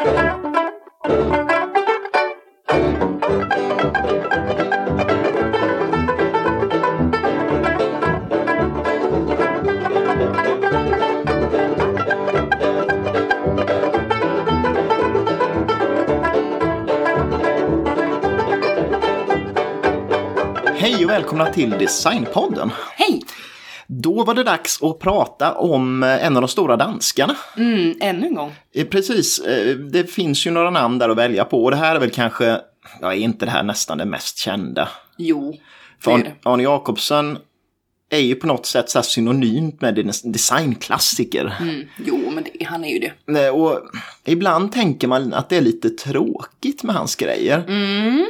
Hej och välkomna till Designpodden. Hej! Då var det dags att prata om eh, en av de stora danskarna. Mm, ännu en gång. Eh, Precis, eh, det finns ju några namn där att välja på och det här är väl kanske, ja är inte det här nästan det mest kända? Jo, För det är det. Arne Jacobsen är ju på något sätt så synonymt med designklassiker. Mm, jo, men det, han är ju det. Och ibland tänker man att det är lite tråkigt med hans grejer. Mm,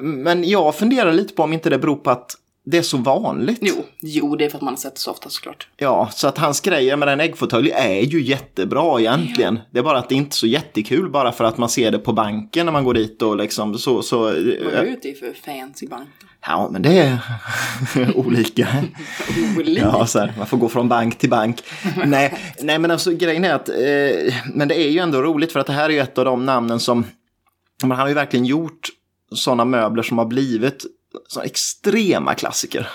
Men jag funderar lite på om inte det beror på att det är så vanligt. jo, jo, det är för att man har sett det så ofta såklart. Ja, så att hans grejer med den äggfåtölj är ju jättebra egentligen. Det är bara att det inte är så jättekul bara för att man ser det på banken när man går dit och liksom så. så Vad är det ute för fancy bank? ja, men det är olika. Olika. Ja, så här, man får gå från bank till bank. nej, nej, men alltså grejen är att, eh, men det är ju ändå roligt för att det här är ju ett av de namnen som, men han har ju verkligen gjort sådana möbler som har blivit så extrema klassiker.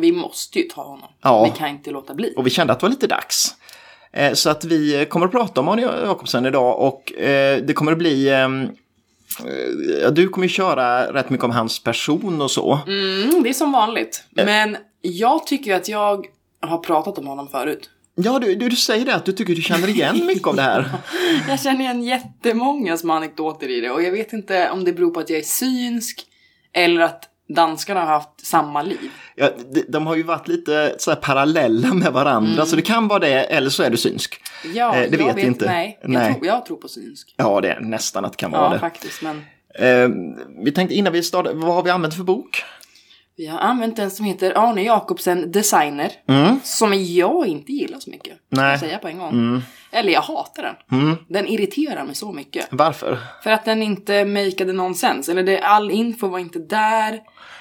Vi måste ju ta honom. Ja. Vi kan inte låta bli. Och vi kände att det var lite dags. Eh, Så att vi kommer att prata om Arne Jacobsen idag och eh, det kommer att bli... ehm, eh, Du kommer ju köra rätt mycket om hans person och så. Mm, det är som vanligt. Men jag tycker att jag har pratat om honom förut. Ja, du, du, du säger det att du tycker du känner igen mycket av det här. Jag känner igen jättemånga små anekdoter i det och jag vet inte om det beror på att jag är synsk eller att danskarna har haft samma liv. Ja, de, de har ju varit lite så parallella med varandra så det kan vara det eller så är du synsk. Ja, Eh, det jag vet inte. Nej, jag, Nej. Tror, jag tror på synsk. Ja, det är nästan att det kan vara Ja, det. faktiskt. Men Eh, vi tänkte innan vi startar, vad har vi använt för bok? vi har använt en som heter Arne Jacobsen Designer. Mm. Som jag inte gillar så mycket. Nej. jag säga på en gång. Eller jag hatar den. Mm. Den irriterar mig så mycket. Varför? För att den inte makeade någon sens. Eller det, all info var inte där.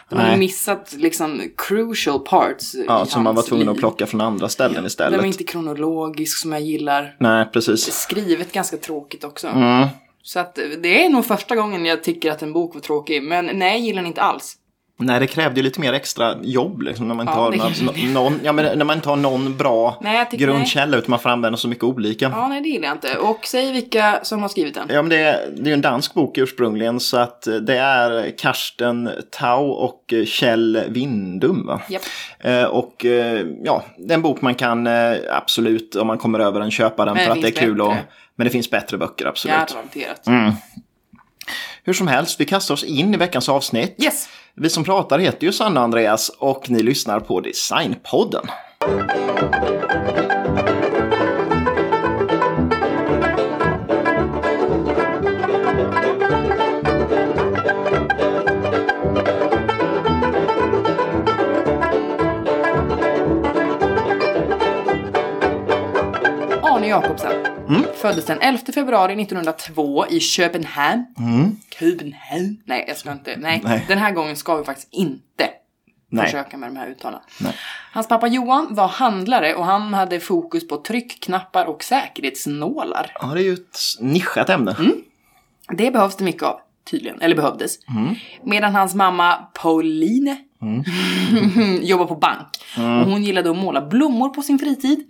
De hade missat liksom crucial parts Ja, som man var tvungen att plocka från andra ställen Den istället. var inte kronologisk som jag gillar. Nej, precis. Skrivet ganska tråkigt också. Mm. Så att det är nog första gången jag tycker att en bok var tråkig. Men nej, jag gillar den inte alls. Nej, det krävde ju lite mer extra jobb liksom, när man Ja, det någon, ja, men när man inte har någon bra Nej, grundkälla utan man får använda så mycket olika. Ja. Ja, nej det gillar jag inte. Och säg vilka som har skrivit den. men det, är, det är ju en dansk bok ursprungligen så att det är Karsten Tau och Kjell Windum. Va? Japp. Eh, och eh, ja, det är en bok man kan eh, absolut om man kommer över den köpa den Men för att det är kul. Och, men det finns bättre böcker absolut. Garanterat. Mm. Hur som helst, vi kastar oss in i veckans avsnitt. Yes! Vi som pratar heter ju Sanna och Andreas och ni lyssnar på Designpodden. Arne Jacobsen. Mm. Föddes den 11 februari 1902 i Köpenhamn. Köpenhamn? Nej, jag ska inte. Nej. Mm. Nej. den här gången ska vi faktiskt inte Nej. försöka med de här uttalen. Nej. Hans pappa Johan var handlare och han hade fokus på tryckknappar och säkerhetsnålar. Ja, det är ju ett nischat ämne. Mm. Det behövs det mycket av, tydligen. Eller behövdes. Medan hans mamma Pauline jobbar på bank. Och hon gillade att måla blommor på sin fritid.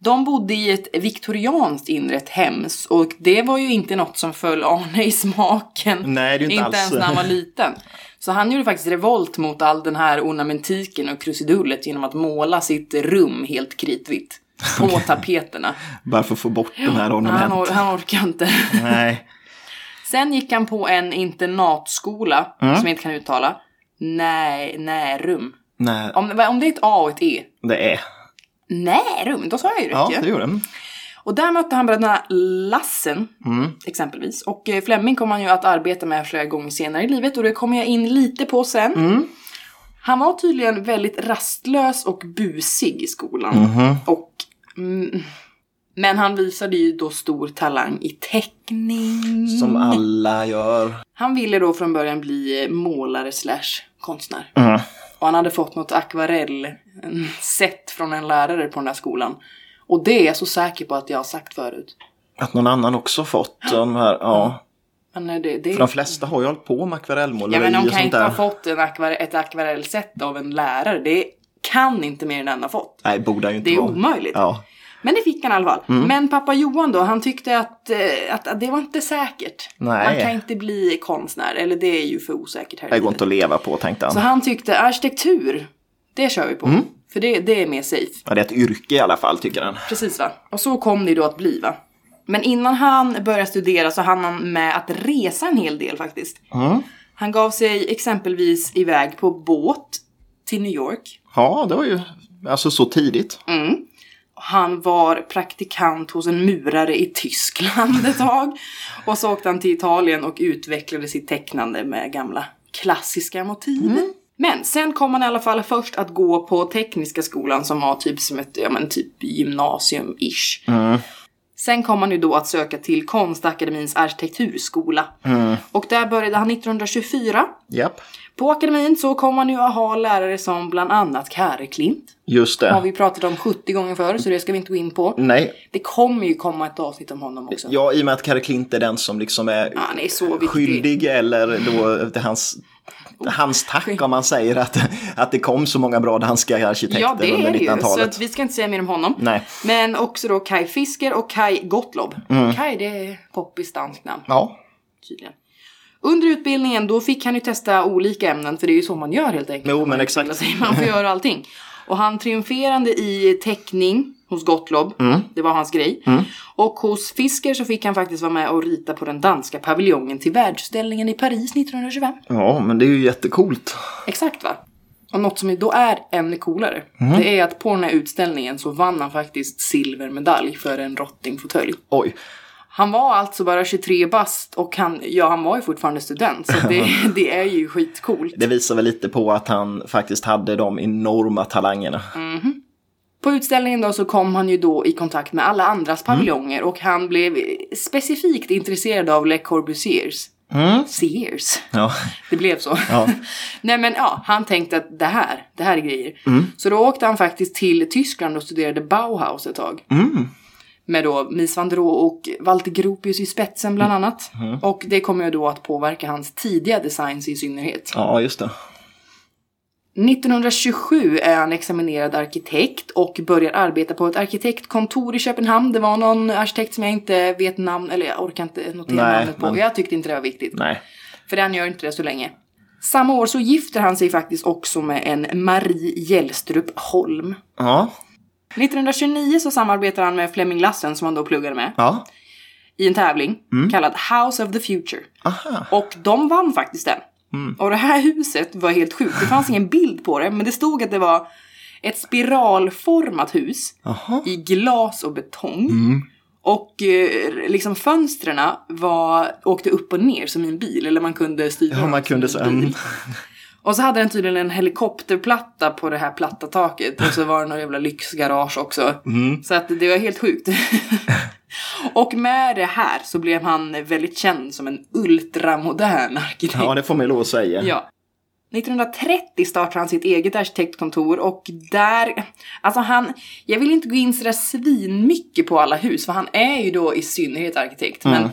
De bodde i ett viktorianskt inrett hem och det var ju inte något som föll Arne i smaken. Nej, det är ju inte alls- ens när han var liten. Så han gjorde faktiskt revolt mot all den här ornamentiken och krusidullet genom att måla sitt rum helt kritvitt. På tapeterna. Bara för att få bort de här Han, ornamenten. or- han orkar inte. Nej. Sen gick han på en internatskola Mm. som jag inte kan uttala. Nej, Närum. Nej, Om, om det är ett A och ett E. det är. Närum, då sa jag ju rätt Ja, ju. det gjorde den. Och där mötte han bröderna Lassen, Mm. exempelvis. Och eh, Fleming kom han ju att arbeta med flera gånger senare i livet och det kommer jag in lite på sen. Mm. Han var tydligen väldigt rastlös och busig i skolan. Mhm. Och... Mm, men han visade ju då stor talang i teckning. Som alla gör. Han ville då från början bli eh, målare slash konstnär. Och han hade fått något akvarellsätt från en lärare på den där skolan. Och det är jag så säker på att jag har sagt förut. Att någon annan också fått de här, ja. Men eh, det, det, För de flesta har ju hållit på med ja, akvarellmåleri men de och kan sånt inte där. ha fått en akvarell, ett akvarellsätt av en lärare. Det kan inte mer än en ha fått. Nej, borde han ju inte Det är vara. omöjligt. Ja. Men det fick han i alla fall. Mm. Men pappa Johan då, han tyckte att, eh, att, att det var inte säkert. Nej. Man kan inte bli konstnär, eller det är ju för osäkert här Det går inte att leva på tänkte han. Så han tyckte arkitektur, det kör vi på. Mm. För det, det är mer safe. Ja, det är ett yrke i alla fall tycker han. Precis va? Och så kom det då att bli va? Men innan han började studera så hann han med att resa en hel del faktiskt. Mm. Han gav sig exempelvis iväg på båt till New York. Ja, det var ju alltså så tidigt. Mm. Han var praktikant hos en murare i Tyskland ett tag. Och så åkte han till Italien och utvecklade sitt tecknande med gamla klassiska motiv. Men sen kom han i alla fall först att gå på Tekniska skolan som var typ som ett, ja men typ gymnasium-ish. Sen kom han ju då att söka till Konstakademins arkitekturskola. Och där började han 1924. Japp, På akademin så kom han ju att ha lärare som bland annat Kare Klint. just Har det. vi pratat om 70 gånger förr så det ska vi inte gå in på. Nej, Det kommer ju komma ett avsnitt om honom också. ja i och med att Kare Klint är den som liksom är Ja, är skyldig eller då hans, hans tack om man säger att, att det kom så många bra danska arkitekter Ja, det under är det ju. Så 1900-talet. att vi ska inte säga mer om honom. Nej. Men också då Kai Fisker och Kai Gottlob. Kai, det är poppis danskt namn, Ja, tydligen. Under utbildningen då fick han ju testa olika ämnen, för det är ju så man gör helt enkelt. Jo, men exakt. Sig. Man får göra allting. Och han triumferande i teckning hos Gottlob, Mm. det var hans grej. Och hos Fisker så fick han faktiskt vara med och rita på den danska paviljongen till världsutställningen i Paris 1925. ja, men det är ju jättecoolt. Exakt va? Och något som då är ännu coolare, Mm. det är att på den här utställningen så vann han faktiskt silvermedalj för en rottingfåtölj. Oj, Han var alltså bara 23 bast och han, ja han var ju fortfarande student så det, det är ju skitcoolt. det visar väl lite på att han faktiskt hade de enorma talangerna. På utställningen då så kom han ju då i kontakt med alla andras paviljonger och han blev specifikt intresserad av Le Corbusiers. Mm. Sears. Ja, Det blev så. Ja. Nej men ja, han tänkte att det här, det här är grejer. Så då åkte han faktiskt till Tyskland och studerade Bauhaus ett tag. mm. Med då Mies van der Rohe och Walter Gropius i spetsen bland annat. Och det kommer ju då att påverka hans tidiga designs i synnerhet. ja just det. 1927 är han examinerad arkitekt och börjar arbeta på ett arkitektkontor i Köpenhamn. Det var någon arkitekt som jag inte vet namn, eller jag orkar inte notera Nej, namnet på. men- Jag tyckte inte det var viktigt. Nej. För den gör inte det så länge. Samma år så gifter han sig faktiskt också med en Marie Hjellstrup Holm. Ja, 1929 så samarbetar han med Flemming Lassen som han då pluggade med ja. i en tävling Mm. kallad House of the Future. Aha. Och de vann faktiskt den. Mm. Och det här huset var helt sjukt. Det fanns ingen bild på det, men det stod att det var ett spiralformat hus Jaha. i glas och betong. Mm. Och eh, liksom fönstren var, åkte upp och ner som i en bil, eller man kunde styra Ja, man kunde så. Och så hade den tydligen en helikopterplatta på det här platta taket. Och så var det några jävla lyxgarage också. Mm. Så att det var helt sjukt. och med det här så blev han väldigt känd som en ultramodern arkitekt. Ja, det får man ju lov att säga. Ja. 1930 startade han sitt eget arkitektkontor och där, alltså han, jag vill inte gå in sådär svinmycket på alla hus för han är ju då i synnerhet arkitekt. Mm. Men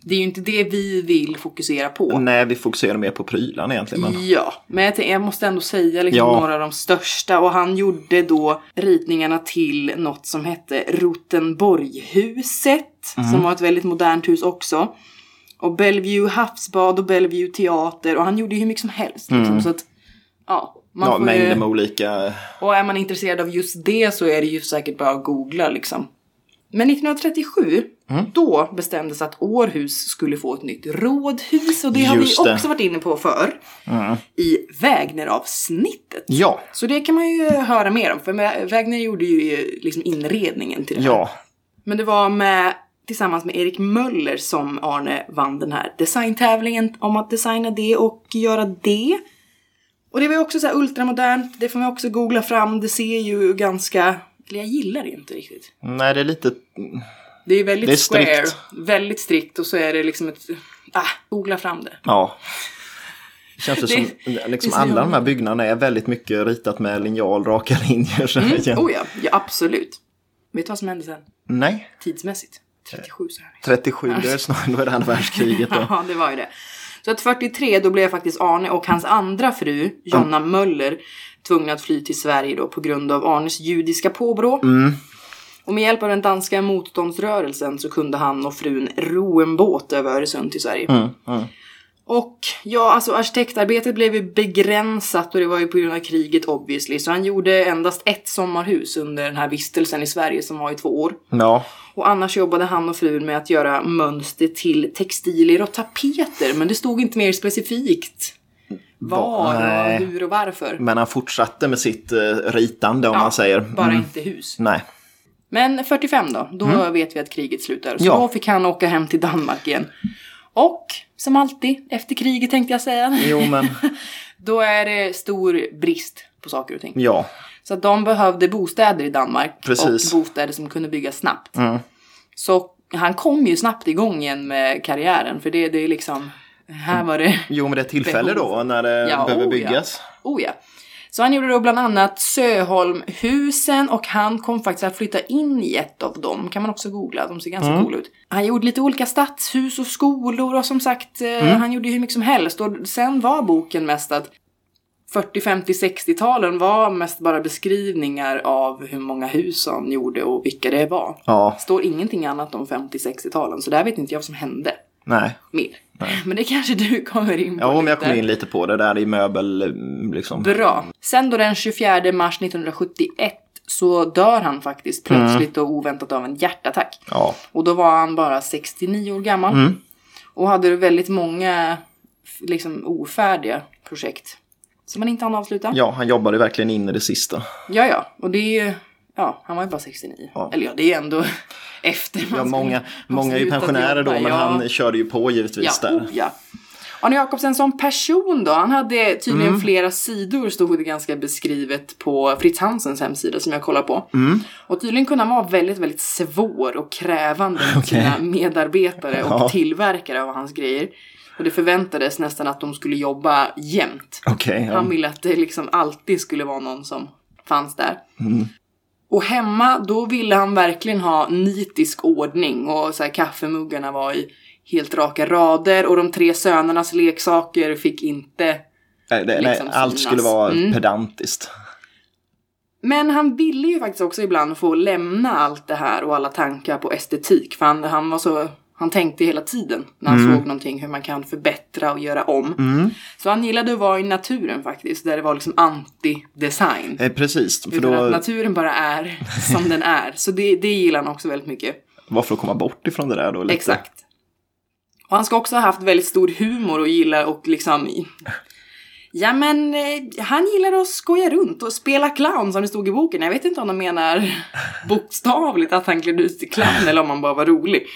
det är ju inte det vi vill fokusera på. Nej, vi fokuserar mer på prylarna egentligen. Men... Ja, men jag, tänkte- jag måste ändå säga liksom Ja. några av de största. Och han gjorde då ritningarna till något som hette Rotenborghuset. Mhm. Som var ett väldigt modernt hus också. Och Bellevue havsbad och Bellevue teater. Och han gjorde ju hur mycket som helst. Liksom, så att, ja. Man Mm. Ja, mängder med olika... och är man intresserad av just det så är det ju säkert bara att googla liksom. Men 1937, Mm. då bestämdes att Århus skulle få ett nytt rådhus. Och det har Just vi det. också varit inne på för I Wägneravsnittet. Ja, Så det kan man ju höra mer om. För Wä- Wägner gjorde ju liksom inredningen till det här. ja. Men det var med, tillsammans med Erik Möller som Arne vann den här designtävlingen om att designa det och göra det. Och det var ju också så här ultramodernt, det får man också googla fram, det ser ju ganska, jag gillar det inte riktigt. Nej, det är lite... Det är väldigt Det är strikt. square, väldigt strikt och så är det liksom ett, ah, googla fram det. Ja. Det känns det som liksom alla de här byggnaderna är väldigt mycket ritat med linjal, raka linjer. Så Mm. Oh ja, ja absolut. Vet du vad som hände sen? Nej. Tidsmässigt. 37 så här. 37, det är snart då är det andra världskriget då. Ja, det var ju det. Så att 43 då blev faktiskt Arne och hans andra fru, Jonna Möller, tvungna att fly till Sverige då på grund av Arnes judiska påbrå. Och med hjälp av den danska motståndsrörelsen så kunde han och frun ro en båt över Öresund till Sverige. Mm, mm. Och ja, alltså arkitektarbetet blev ju begränsat och det var ju på grund av kriget obviously. Så han gjorde endast ett sommarhus under den här vistelsen i Sverige som var i två år. Ja, Och annars jobbade han och frun med att göra mönster till textilier och tapeter. Men det stod inte mer specifikt var och hur och varför. men han fortsatte med sitt eh, ritande om Ja, man säger. Bara Mm. inte hus. Nej. Men 45 då, då vet vi att kriget slutar. Så Ja. då fick han åka hem till Danmark igen. Och som alltid, efter kriget tänkte jag säga, Jo, men då är det stor brist på saker och ting. ja. Så de behövde bostäder i Danmark. Precis. Och bostäder som kunde byggas snabbt. Mm. Så han kom ju snabbt igång igen med karriären. För det, det är liksom, här var det, Jo, men det är tillfälle Behov. då när det Ja, behöver oh, byggas. oh ja. Så han gjorde då bland annat Söholmhusen och han kom faktiskt att flytta in i ett av dem. Kan man också googla, de ser ganska coola ut. Han gjorde lite olika stadshus och skolor och som sagt, eh, han gjorde hur mycket som helst. Och sen var boken mest att 40, 50, 60-talen var mest bara beskrivningar av hur många hus han gjorde och vilka det var. Ja, Står ingenting annat om 50-60-talen, så där vet inte jag vad som hände nej. mer. Men det kanske du kommer in på Ja, men jag lite. kom in lite på det där i möbel, liksom. Bra. Sen då den 24 mars 1971 så dör han faktiskt plötsligt och oväntat av en hjärtattack. Ja, Och då var han bara 69 år gammal. Mm. Och hade väldigt många liksom ofärdiga projekt. Som han inte hann avsluta. ja, han jobbade verkligen in i det sista. ja, ja. Och det är ju... Ja, han var ju bara 69. Ja. Eller ja, det är ändå efter Ja, många, många är ju pensionärer då, men Ja. han körde ju på givetvis Ja, där. oh, ja. Arne Jacobsen som person då, han hade tydligen Mm. flera sidor stod det ganska beskrivet på Fritz Hansens hemsida som jag kollar på. Mm. Och tydligen kunde han vara väldigt, väldigt svår och krävande mot sina medarbetare och Ja. tillverkare av hans grejer. Och det förväntades nästan att de skulle jobba jämt. Okej, ja. Han ville att det liksom alltid skulle vara någon som fanns där. Mm. Och hemma, då ville han verkligen ha nitisk ordning och så här, kaffemuggarna var i helt raka rader och de tre sönernas leksaker fick inte... nej, det, liksom nej, allt synas. skulle vara Mm. pedantiskt. Men han ville ju faktiskt också ibland få lämna allt det här och alla tankar på estetik. För han, han var så... Han tänkte hela tiden när han såg någonting hur man kan förbättra och göra om. Mm. Så han gillade att vara i naturen faktiskt, där det var liksom anti-design. Eh, precis, för Utan att då naturen bara är som den är. Så det, det gillar han också väldigt mycket. var för att komma bort ifrån det där då lite. Exakt. Och han ska också ha haft väldigt stor humor och gillar och liksom... Ja men eh, han gillar att skoja runt och spela clown som det stod i boken. Jag vet inte om de menar bokstavligt att han klädde ut till clown eller om han bara var rolig.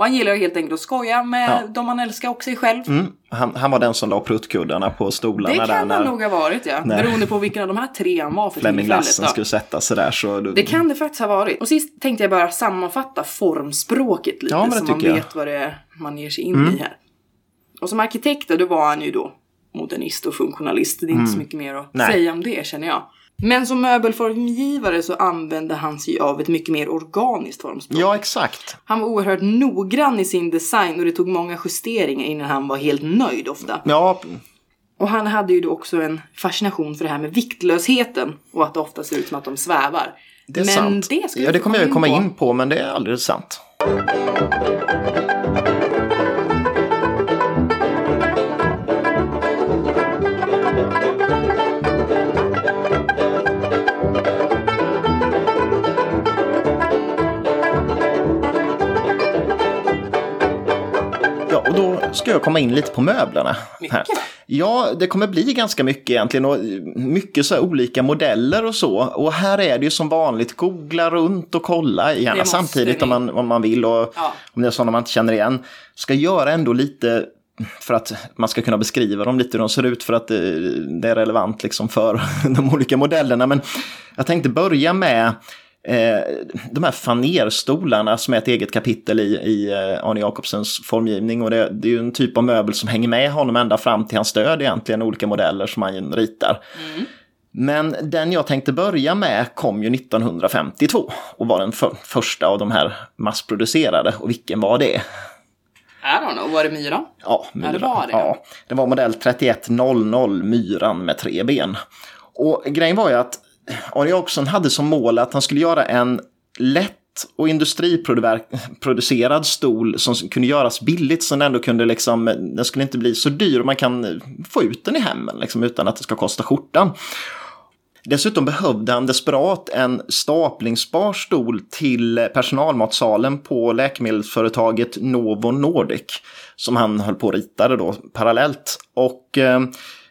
Och han gillar helt enkelt att skoja med Ja. de han älskar och sig själv. Mm. Han, han var den som la pruttkuddarna på stolarna Det där kan när han nog ha varit ja. när- Beroende på vilken av de här tre han var för Flemming. Lassen skulle sätta sig där. Så då, Det kan det faktiskt ha varit. Och sist tänkte jag bara sammanfatta formspråket lite Ja, så man jag. Mm. vet vad det är man ger sig in i här. Och som arkitekt då, var han ju då modernist och funktionalist. Det är inte så mycket mer att Mm. Nej. säga om det känner jag. Men som möbelformgivare så använde han sig av ett mycket mer organiskt formspråk. Ja, exakt. Han var oerhört noggrann i sin design och det tog många justeringar innan han var helt nöjd ofta. Ja, Och han hade ju då också en fascination för det här med viktlösheten och att det ofta ser ut som att de svävar. det är Men sant. det ja, det kommer jag komma komma in in på, men det är alldeles sant. Jag komma in lite på möblerna. Här. Ja, det kommer bli ganska mycket egentligen och mycket så olika modeller och så. Och här är det ju som vanligt, googla runt och kolla, gärna samtidigt om man, om man vill och Ja. om det är sådana man inte känner igen. Ska göra ändå lite för att man ska kunna beskriva dem lite hur de ser ut för att det, det är relevant liksom för de olika modellerna. Men jag tänkte börja med eh, de här fanerstolarna som är ett eget kapitel i, i eh, Arne Jacobsens formgivning. Och det, det är ju en typ av möbel som hänger med honom ända fram till hans död egentligen, olika modeller som han ritar. Men den jag tänkte börja med kom ju 1952 och var den för, första av de här massproducerade. Och vilken var det? I don't know, var det Myran? Ja, Ja, det var det. Ja, det var modell 3100 Myran med tre ben. Och grejen var ju att Arne Jacobsson hade som mål att han skulle göra en lätt och industriproducerad stol som kunde göras billigt så den ändå kunde liksom, den skulle inte bli så dyr och man kan få ut den i hemmen liksom, utan att det ska kosta skjortan. Dessutom behövde han desperat en staplingsbar stol till personalmatsalen på läkemedelsföretaget Novo Nordic som han höll på och ritade då parallellt. Och eh,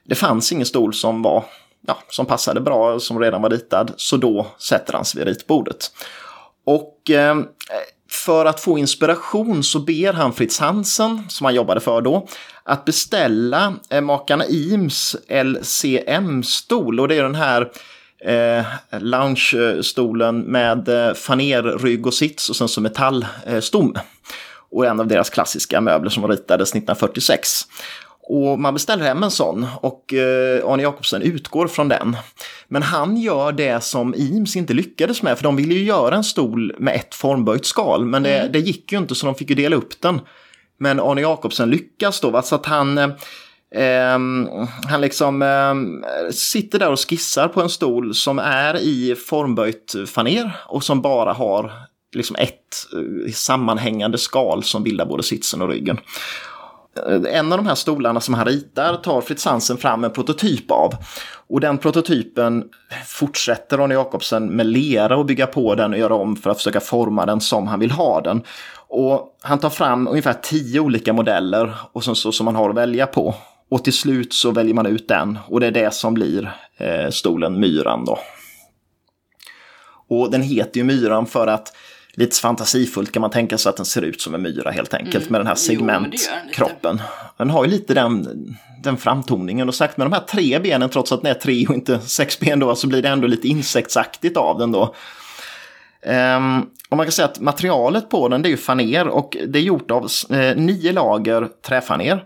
det fanns ingen stol som var ja, som passade bra, som redan var ritad, så då sätter han sig vid ritbordet. Och eh, för att få inspiration så ber han Fritz Hansen, som han jobbade för då, att beställa eh, makarna Ims LCM-stol. Och det är den här eh, lounge-stolen med eh, fanerrygg och sits och sen så metallstomme. Och en av deras klassiska möbler som ritades 1946. Och man beställer hem en sån och eh, Arne Jacobsen utgår från den. Men han gör det som Eames inte lyckades med, för de ville ju göra en stol med ett formböjt skal, men det, mm. det gick ju inte så de fick ju dela upp den. Men Arne Jacobsen lyckas då, så att han, eh, han liksom eh, sitter där och skissar på en stol som är i formböjt faner och som bara har liksom ett eh, sammanhängande skal som bildar både sitsen och ryggen. Eh, en av de här stolarna som han ritar tar Fritz Hansen fram en prototyp av. Och den prototypen fortsätter Ronny Jakobsen med lera och bygga på den och göra om för att försöka forma den som han vill ha den. Och han tar fram ungefär tio olika modeller och så, så, som man har att välja på. Och till slut så väljer man ut den och det är det som blir eh, stolen Myran då. Och den heter ju Myran för att lite fantasifullt kan man tänka sig att den ser ut som en myra helt enkelt mm. med den här segmentkroppen. Den, den har ju lite den, den framtoningen och sagt med de här tre benen trots att den är tre och inte sex ben då så blir det ändå lite insektsaktigt av den då. Um, och man kan säga att materialet på den det är ju faner och det är gjort av eh, nio lager träfaner.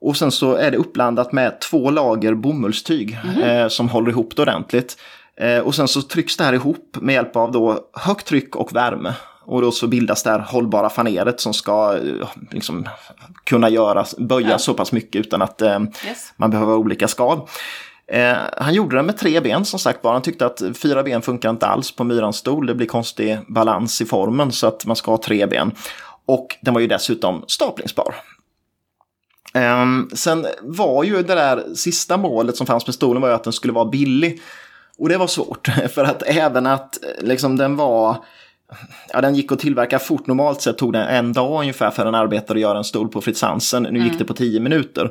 Och sen så är det uppblandat med två lager bomullstyg mm. eh, som håller ihop det ordentligt. Eh, och sen så trycks det här ihop med hjälp av då högt tryck och värme. Och då så bildas det här hållbara faneret som ska eh, liksom, kunna göras, böja ja. så pass mycket utan att eh, yes. man behöver olika skal. Eh, han gjorde det med tre ben som sagt bara. Han tyckte att fyra ben funkar inte alls på myrans stol. Det blir konstig balans i formen så att man ska ha tre ben. Och den var ju dessutom staplingsbar. Eh, sen var ju det där sista målet som fanns med stolen var ju att den skulle vara billig. Och det var svårt, för att även att liksom, den var Ja, den gick att tillverka fort. Normalt sett tog det en dag ungefär för en arbetare att göra en stol på Fritz Hansen. Nu mm. gick det på tio minuter.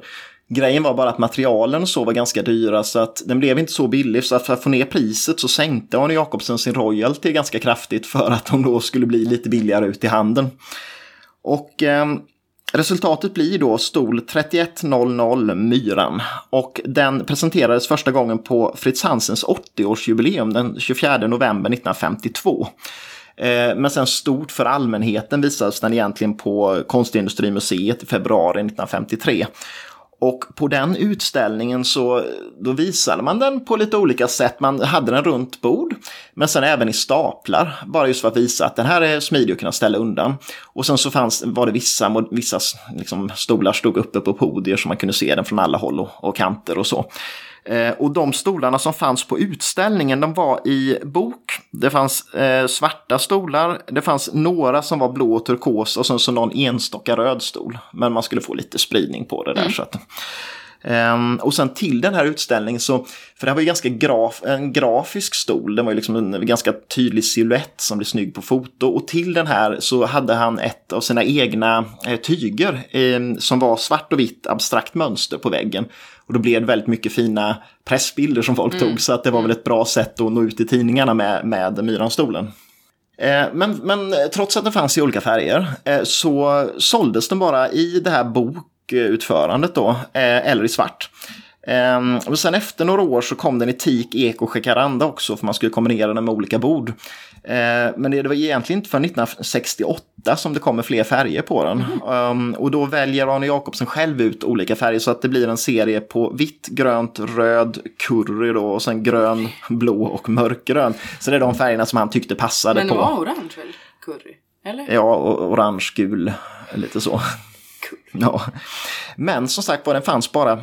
Grejen var bara att materialen så var ganska dyra så att den blev inte så billig. Så att för att få ner priset så sänkte Arne Jacobsen sin royalty ganska kraftigt för att de då skulle bli lite billigare ut i handeln. Och eh, Resultatet blir då stol 3100 Myran och den presenterades första gången på Fritz Hansens 80-årsjubileum den 24 november 1952. Eh, men sen stort för allmänheten visades den egentligen på Konstindustrimuseet i februari 1953. Och på den utställningen så då visade man den på lite olika sätt. Man hade den runt bord, men sen även i staplar. Bara just för att visa att den här är smidig att kunna ställa undan. Och sen så fanns, var det vissa, vissa liksom, stolar stod uppe på podier så man kunde se den från alla håll och, och kanter och så. Eh, och de stolarna som fanns på utställningen de var i bok. Det fanns eh, svarta stolar, det fanns några som var blå och turkos och sen så någon enstaka röd stol. Men man skulle få lite spridning på det där. Mm. Så att, Um, och sen till den här utställningen så, för det här var ju ganska graf, en grafisk stol, den var ju liksom en ganska tydlig siluett som blev snygg på foto. Och till den här så hade han ett av sina egna eh, tyger eh, som var svart och vitt abstrakt mönster på väggen. Och då blev det väldigt mycket fina pressbilder som folk mm. tog, så att det var väl ett bra sätt att nå ut i tidningarna med, med Myranstolen. Eh, men, men trots att den fanns i olika färger eh, så såldes den bara i det här bok utförandet då, eh, eller i svart. Um, och sen efter några år så kom den i teak, ek och jacaranda också för man skulle kombinera den med olika bord. Uh, men det, det var egentligen inte förrän 1968 som det kommer fler färger på den. Mm. Um, och då väljer Arne Jacobsen själv ut olika färger så att det blir en serie på vitt, grönt, röd, curry då och sen grön, blå och mörkgrön. Så det är de färgerna som han tyckte passade Men på. det var orange väl? Curry? Eller? Ja, orange, gul, lite så. Ja. Men som sagt var, den fanns bara,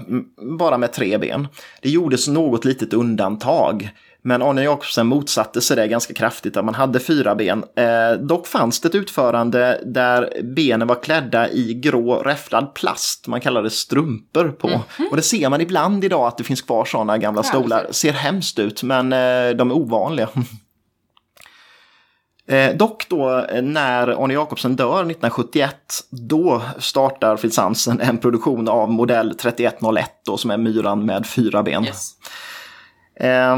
bara med tre ben. Det gjordes något litet undantag. Men Arne Jacobsen motsatte sig det ganska kraftigt, att man hade fyra ben. Eh, dock fanns det ett utförande där benen var klädda i grå räfflad plast. Man kallar det strumpor på. Mm -hmm. Och det ser man ibland idag att det finns kvar sådana gamla stolar. Ser hemskt ut, men eh, de är ovanliga. Eh, dock då eh, när Arne Jacobsen dör 1971, då startar Fritz Hansen en produktion av modell 3101 då, som är myran med fyra ben. Yes. Eh,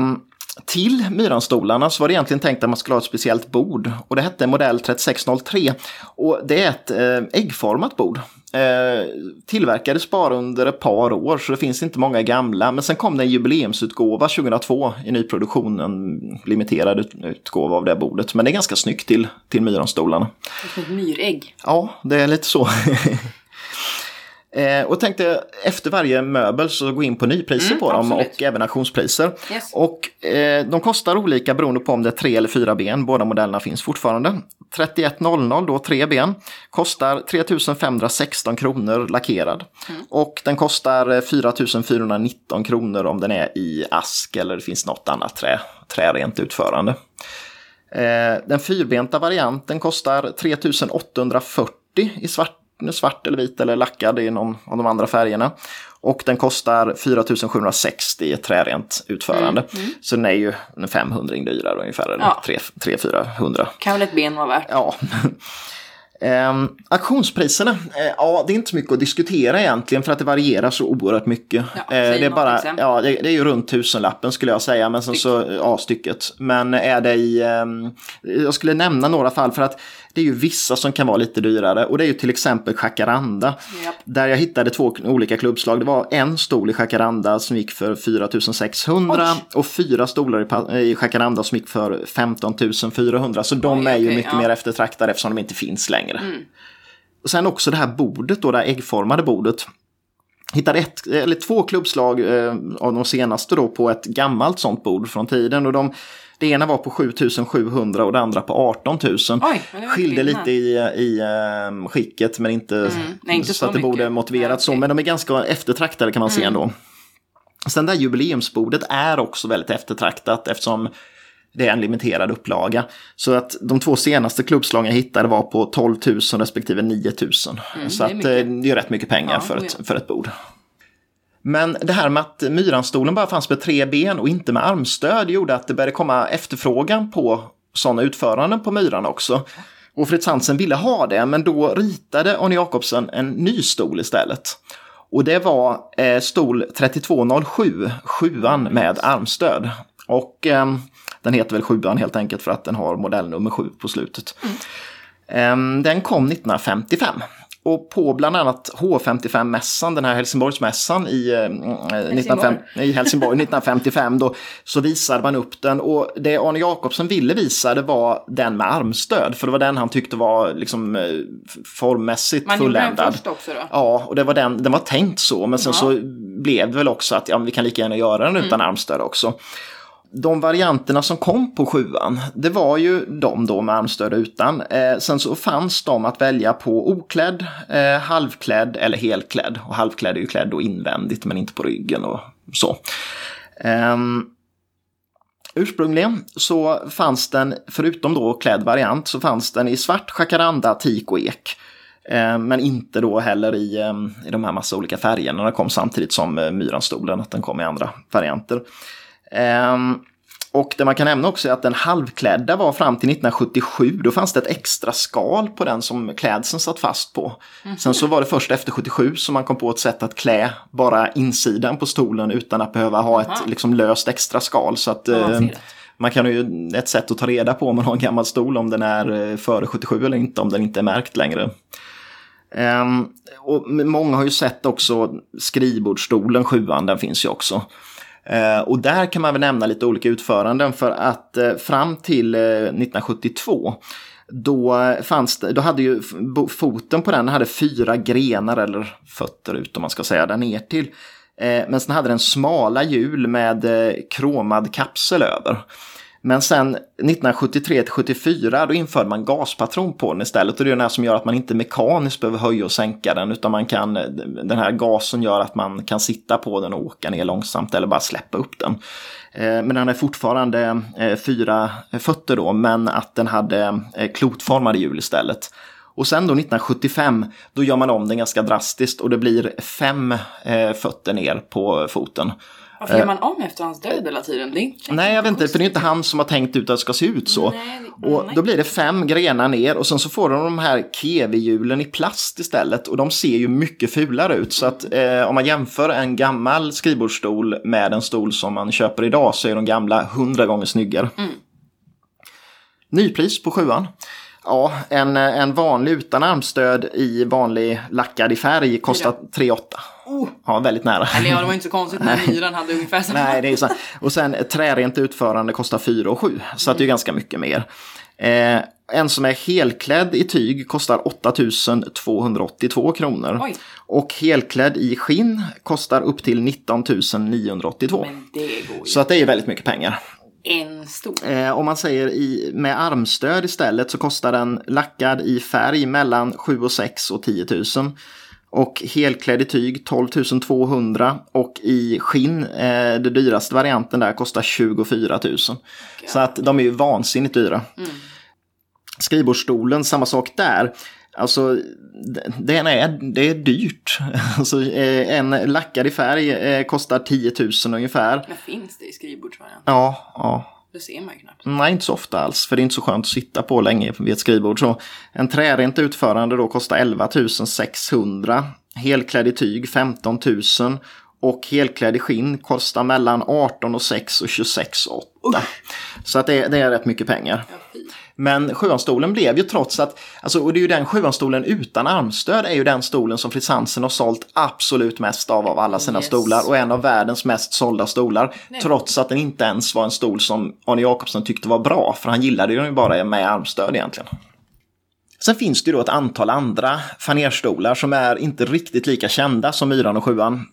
till Myranstolarna så var det egentligen tänkt att man skulle ha ett speciellt bord och det hette modell 3603 och det är ett eh, äggformat bord. Eh, tillverkades bara under ett par år så det finns inte många gamla. Men sen kom det en jubileumsutgåva 2002 i nyproduktion, en limiterad utgåva av det bordet. Men det är ganska snyggt till, till. Som ett myrägg. Ja, det är lite så. Eh, och tänkte efter varje möbel så gå in på nypriser mm, på dem absolut. och även auktionspriser. Yes. Och eh, de kostar olika beroende på om det är tre eller fyra ben. Båda modellerna finns fortfarande. 3100 då, tre ben, kostar 3516 kronor lackerad. Mm. Och den kostar 4419 kronor om den är i ask eller det finns något annat trä, trärent utförande. Eh, den fyrbenta varianten kostar 3840 i svart svart eller vit eller lackad i någon av de andra färgerna. Och den kostar 4760 i ett trärent utförande. Mm, mm. Så den är ju 500 dyrare ungefär, ja. 300-400. Kan väl ett ben vara värt. Ja. Eh, auktionspriserna, eh, ja det är inte så mycket att diskutera egentligen för att det varierar så oerhört mycket. Ja, eh, det, är bara, ja, det, det, är ju runt tusenlappen skulle jag säga, men sen så, ja stycket. Men är det i, ehm, jag skulle nämna några fall för att det är ju vissa som kan vara lite dyrare och det är ju till exempel Jacaranda. Yep. Där jag hittade två olika klubbslag. Det var en stol i Jacaranda som gick för 4600 Oj. och fyra stolar i Jacaranda som gick för 15 400. Så de Oj, är ju okay, mycket ja. mer eftertraktade eftersom de inte finns längre. Mm. Och sen också det här bordet då, det här äggformade bordet. Hittade ett, eller två klubbslag eh, av de senaste då på ett gammalt sånt bord från tiden. Och de det ena var på 7700 och det andra på 18 000. Oj, Skilde lite i, i um, skicket men inte, mm, nej, inte så, så, att det mycket. borde motiverat ja, så. Men de är ganska eftertraktade kan man mm. se ändå. Sen det här jubileumsbordet är också väldigt eftertraktat eftersom det är en limiterad upplaga. Så att de två senaste klubbslagen jag hittade var på 12 000 respektive 9 000. Mm, så det är, att, eh, det är rätt mycket pengar ja, för, ett, för ett bord. Men det här med att Myranstolen bara fanns med tre ben och inte med armstöd gjorde att det började komma efterfrågan på sådana utföranden på Myran också. Och Fritz Hansen ville ha det, men då ritade Arne Jacobsen en ny stol istället. Och det var eh, stol 3207, sjuan med armstöd. Och eh, den heter väl sjuan helt enkelt för att den har modellnummer sju på slutet. Mm. Eh, den kom 1955. Och på bland annat H55-mässan, den här Helsingborgsmässan i, eh, Helsingborg. i Helsingborg 1955, då, så visade man upp den. Och det Arne Jacobsen ville visa det var den med armstöd, för det var den han tyckte var liksom, eh, formmässigt man fulländad. Man gjorde den först också då? Ja, och det var den, den var tänkt så, men sen ja. så blev det väl också att ja, vi kan lika gärna göra den utan mm. armstöd också de varianterna som kom på sjuan, det var ju de då med armstöd utan. Eh, sen så fanns de att välja på oklädd, eh, halvklädd eller helklädd. Och halvklädd är ju klädd då invändigt men inte på ryggen och så. Eh, ursprungligen så fanns den, förutom då klädd variant, så fanns den i svart jacaranda, teak och ek. Eh, men inte då heller i, ehm, i de här massa olika färgerna. Den kom samtidigt som eh, Myranstolen, att den kom i andra varianter. Um, och det man kan nämna också är att den halvklädda var fram till 1977. Då fanns det ett extra skal på den som klädseln satt fast på. Mm. Sen så var det först efter 77 som man kom på ett sätt att klä bara insidan på stolen utan att behöva ha ett liksom, löst extra skal. Så att, eh, man kan ju, ett sätt att ta reda på om man har en gammal stol om den är eh, före 77 eller inte, om den inte är märkt längre. Ehm, och många har ju sett också skrivbordsstolen, sjuan, den finns ju också. Eh, och där kan man väl nämna lite olika utföranden för att eh, fram till eh, 1972 då fanns det, då hade ju foten på den hade fyra grenar eller fötter ut om man ska säga där ner till. Men sen hade den smala hjul med kromad kapsel över. Men sen 1973 74 då införde man gaspatron på den istället. Och det är den här som gör att man inte mekaniskt behöver höja och sänka den. Utan man kan, den här gasen gör att man kan sitta på den och åka ner långsamt eller bara släppa upp den. Eh, men den är fortfarande eh, fyra eh, fötter då, men att den hade klotformade hjul istället. Och sen då 1975, då gör man om den ganska drastiskt och det blir fem fötter ner på foten. Varför gör man om efter hans död hela tiden? Det nej, jag vet inte, för det är inte han som har tänkt ut att det ska se ut så. Nej, och nej. då blir det fem grenar ner och sen så får de de här kevi-hjulen i plast istället och de ser ju mycket fulare ut. Så att eh, om man jämför en gammal skrivbordsstol med en stol som man köper idag så är de gamla hundra gånger snyggare. Mm. Nypris på sjuan. Ja, en, en vanlig utan armstöd i vanlig lackad i färg kostar 3 8. Oh. Ja, väldigt nära. Eller ja, det var inte så konstigt när myran hade ungefär samma. Nej, det är så. Och sen trärent utförande kostar 4 och 7. Så mm. det är ganska mycket mer. Eh, en som är helklädd i tyg kostar 8282 kronor. Oj. Och helklädd i skinn kostar upp till 19 982. Så att det är väldigt mycket pengar. En stor. Eh, om man säger i, med armstöd istället så kostar den lackad i färg mellan 7 och 6 och 10 000. Och helklädd i tyg 12 200 och i skinn, eh, den dyraste varianten där kostar 24 000. Okay. Så att de är ju vansinnigt dyra. Mm. Skrivbordsstolen, samma sak där. Alltså, det är, det är dyrt. Alltså, eh, en lackad i färg eh, kostar 10 000 ungefär. Men finns det i skrivbordsvariant? Ja, ja. Det ser man ju knappt. Nej, inte så ofta alls. För det är inte så skönt att sitta på länge vid ett skrivbord. Så en trärent utförande då kostar 11 600. Helklädd i tyg 15 000. Och helklädd i skinn kostar mellan 18 och 6 och 26 och 8. Uh. Så att det, det, är rätt mycket pengar. Ja, men sjuanstolen blev ju trots att, alltså, och det är ju den sjuanstolen utan armstöd är ju den stolen som Fritz Hansen har sålt absolut mest av av alla sina yes. stolar och en av världens mest sålda stolar. Nej. Trots att den inte ens var en stol som Arne Jacobsen tyckte var bra, för han gillade den ju bara med armstöd egentligen. Sen finns det ju då ett antal andra fanerstolar som är inte riktigt lika kända som Myran och Sjuan.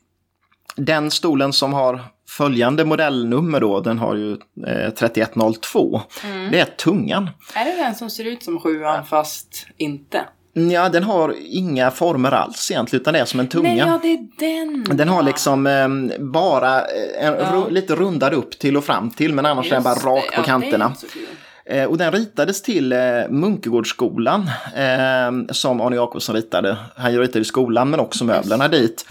Den stolen som har följande modellnummer då, den har ju eh, 3102. Mm. Det är tungan. Är det den som ser ut som sjuan fast inte? Ja, den har inga former alls egentligen, utan det är som en tunga. Nej, ja, det är den. Den har liksom eh, bara en, ja. ru lite rundad upp till och fram till, men annars Just är den bara rak på ja, kanterna. Eh, och den ritades till eh, Munkegårdsskolan eh, som Arne Jacobsson ritade. Han ritade skolan men också möblerna dit.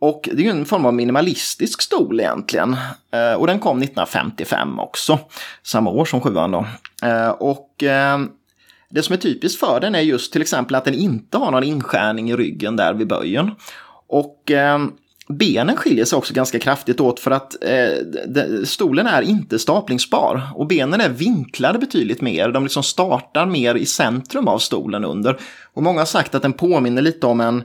Och det är ju en form av minimalistisk stol egentligen. Eh, och den kom 1955 också, samma år som sjuan då. Eh, och eh, det som är typiskt för den är just till exempel att den inte har någon inskärning i ryggen där vid böjen. Och eh, benen skiljer sig också ganska kraftigt åt för att eh, stolen är inte staplingsbar. Och benen är vinklade betydligt mer. De liksom startar mer i centrum av stolen under. Och många har sagt att den påminner lite om en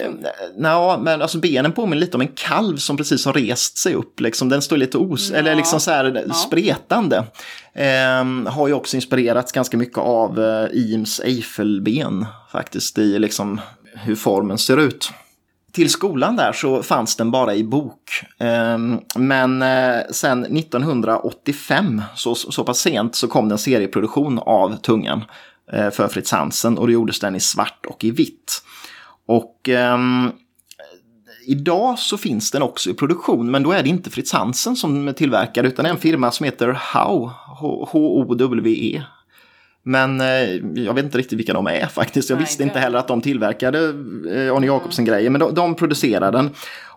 Eh, Nja, men alltså benen påminner lite om en kalv som precis har rest sig upp. Liksom. Den står lite os ja. eller liksom så här ja. spretande. Eh, har ju också inspirerats ganska mycket av eh, Eames Eiffelben faktiskt i liksom hur formen ser ut. Till skolan där så fanns den bara i bok. Eh, men eh, sen 1985, så, så pass sent, så kom det en serieproduktion av Tungan eh, för Fritz Hansen och då gjordes den i svart och i vitt. Och eh, idag så finns den också i produktion, men då är det inte Fritz Hansen som tillverkar utan en firma som heter How, H-O-W-E. Men eh, jag vet inte riktigt vilka de är faktiskt. Jag Nej, visste inte heller att de tillverkade eh, Arne Jacobsen-grejer, men de, de producerar den.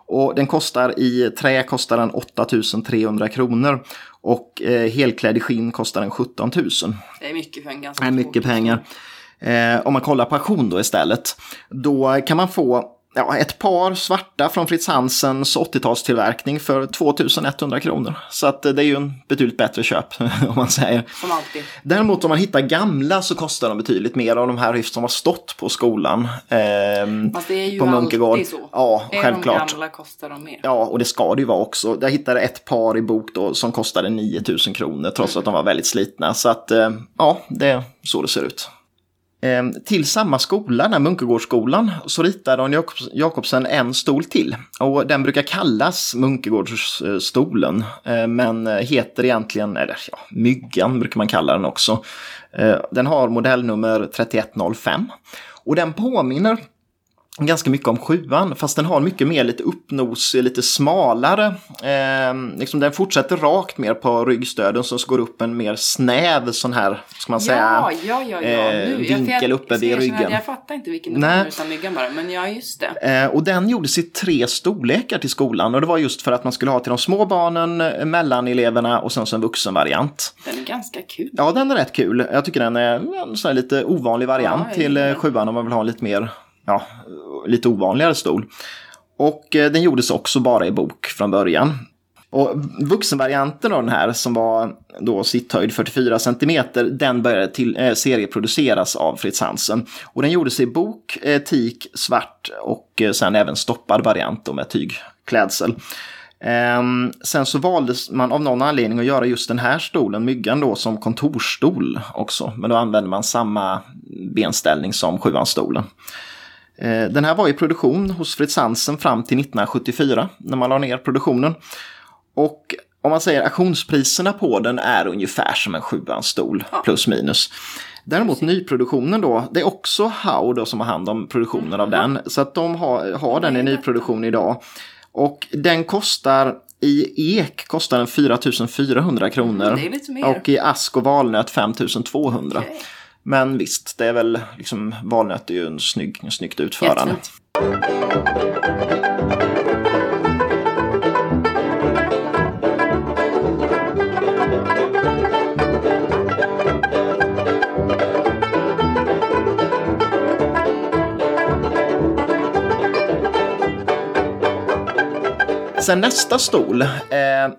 Och den kostar i trä kostar den 8300 kronor. Och eh, helklädd i skinn kostar den 17 000. Det är mycket för en ganska Det är mycket pengar. Eh, om man kollar på auktion då istället, då kan man få ja, ett par svarta från Fritz Hansens 80-talstillverkning för 2100 kronor. Så att det är ju en betydligt bättre köp om man säger. Som alltid. Däremot om man hittar gamla så kostar de betydligt mer av de här hyfs som har stått på skolan. Ehm, Fast det är ju på Munkegård. alltid så. Ja, är självklart. de gamla kostar de mer. Ja, och det ska det ju vara också. Jag hittade ett par i bok då som kostade 9000 kronor trots att de var väldigt slitna. Så att eh, ja, det är så det ser ut. Ehm, till samma skola, den här Munkegårdsskolan, så ritade Arne Jakobsen en stol till. Och den brukar kallas Munkegårdsstolen, ehm, men heter egentligen, eller ja, Myggan brukar man kalla den också. Ehm, den har modellnummer 3105. Och den påminner ganska mycket om sjuan, fast den har mycket mer lite uppnosig, lite smalare. Eh, liksom den fortsätter rakt mer på ryggstöden så går upp en mer snäv sån här, ska man säga, Ja, ja, ja. ja. eh, vinkel uppe jag, vid jag, ryggen. Jag fattar inte vilken Nej. var utan myggan bara, men ja, just det. Eh, och den gjordes i tre storlekar till skolan och det var just för att man skulle ha till de små barnen, eh, mellaneleverna och sen så en vuxenvariant. Den är ganska kul. Ja, den är rätt kul. Jag tycker den är en sån här lite ovanlig variant till eh, sjuan om man vill ha lite mer, ja, lite ovanligare stol. Och eh, den gjordes också bara i bok från början. Och vuxenvarianten av den här som var då sitthöjd 44 cm, den började till, eh, serieproduceras av Fritz Hansen. Och den gjordes i bok, eh, teak, svart och eh, sen även stoppad variant då med tygklädsel. Ehm, sen så valdes man av någon anledning att göra just den här stolen, myggan då, som kontorsstol också. Men då använder man samma benställning som sjuanstolen. stolen. Den här var i produktion hos Fritz Hansen fram till 1974 när man la ner produktionen. Och om man säger auktionspriserna på den är ungefär som en sjuanstol plus minus. Däremot nyproduktionen då, det är också Hau då som har hand om produktionen av den. Så att de har, har den i nyproduktion idag. Och den kostar i ek kostar den 4 400 kronor. Mm. Och i ask och valnöt 5 200. Okej. Men visst, det är väl liksom valnöt är ju en snygg, en snyggt utförande. Sen nästa stol eh,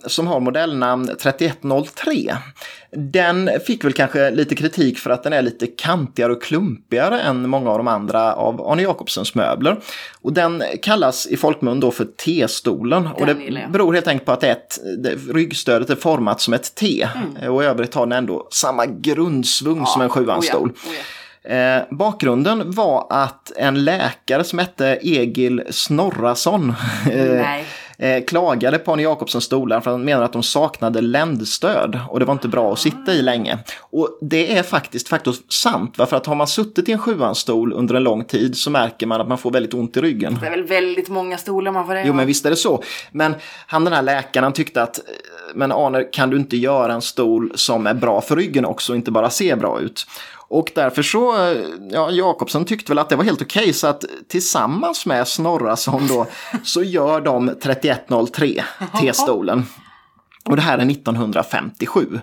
som har modellnamn 3103. Den fick väl kanske lite kritik för att den är lite kantigare och klumpigare än många av de andra av Arne Jacobsens möbler. Och den kallas i folkmun då för T-stolen. Och det beror helt enkelt på att ett, det, ryggstödet är format som ett T. Mm. Och i övrigt har den ändå samma grundsvung som en sjuanstol. Oh ja, oh ja. Eh, bakgrunden var att en läkare som hette Egil Snorrason eh, Nej. Eh, klagade på Arne Jacobsens stolar för han menade att de saknade ländstöd och det var inte bra att sitta i länge. Och det är faktiskt faktiskt sant, va? för att har man suttit i en sjuanstol under en lång tid så märker man att man får väldigt ont i ryggen. Det är väl väldigt många stolar man får det Jo, men visst är det så. Men han den här läkaren han tyckte att, eh, men Arne, kan du inte göra en stol som är bra för ryggen också, inte bara ser bra ut? Och därför så, eh, ja, Jakobsen tyckte väl att det var helt okej, så att tillsammans med Snorrason då, så gör de 3103 T-stolen. Och det här är 1957,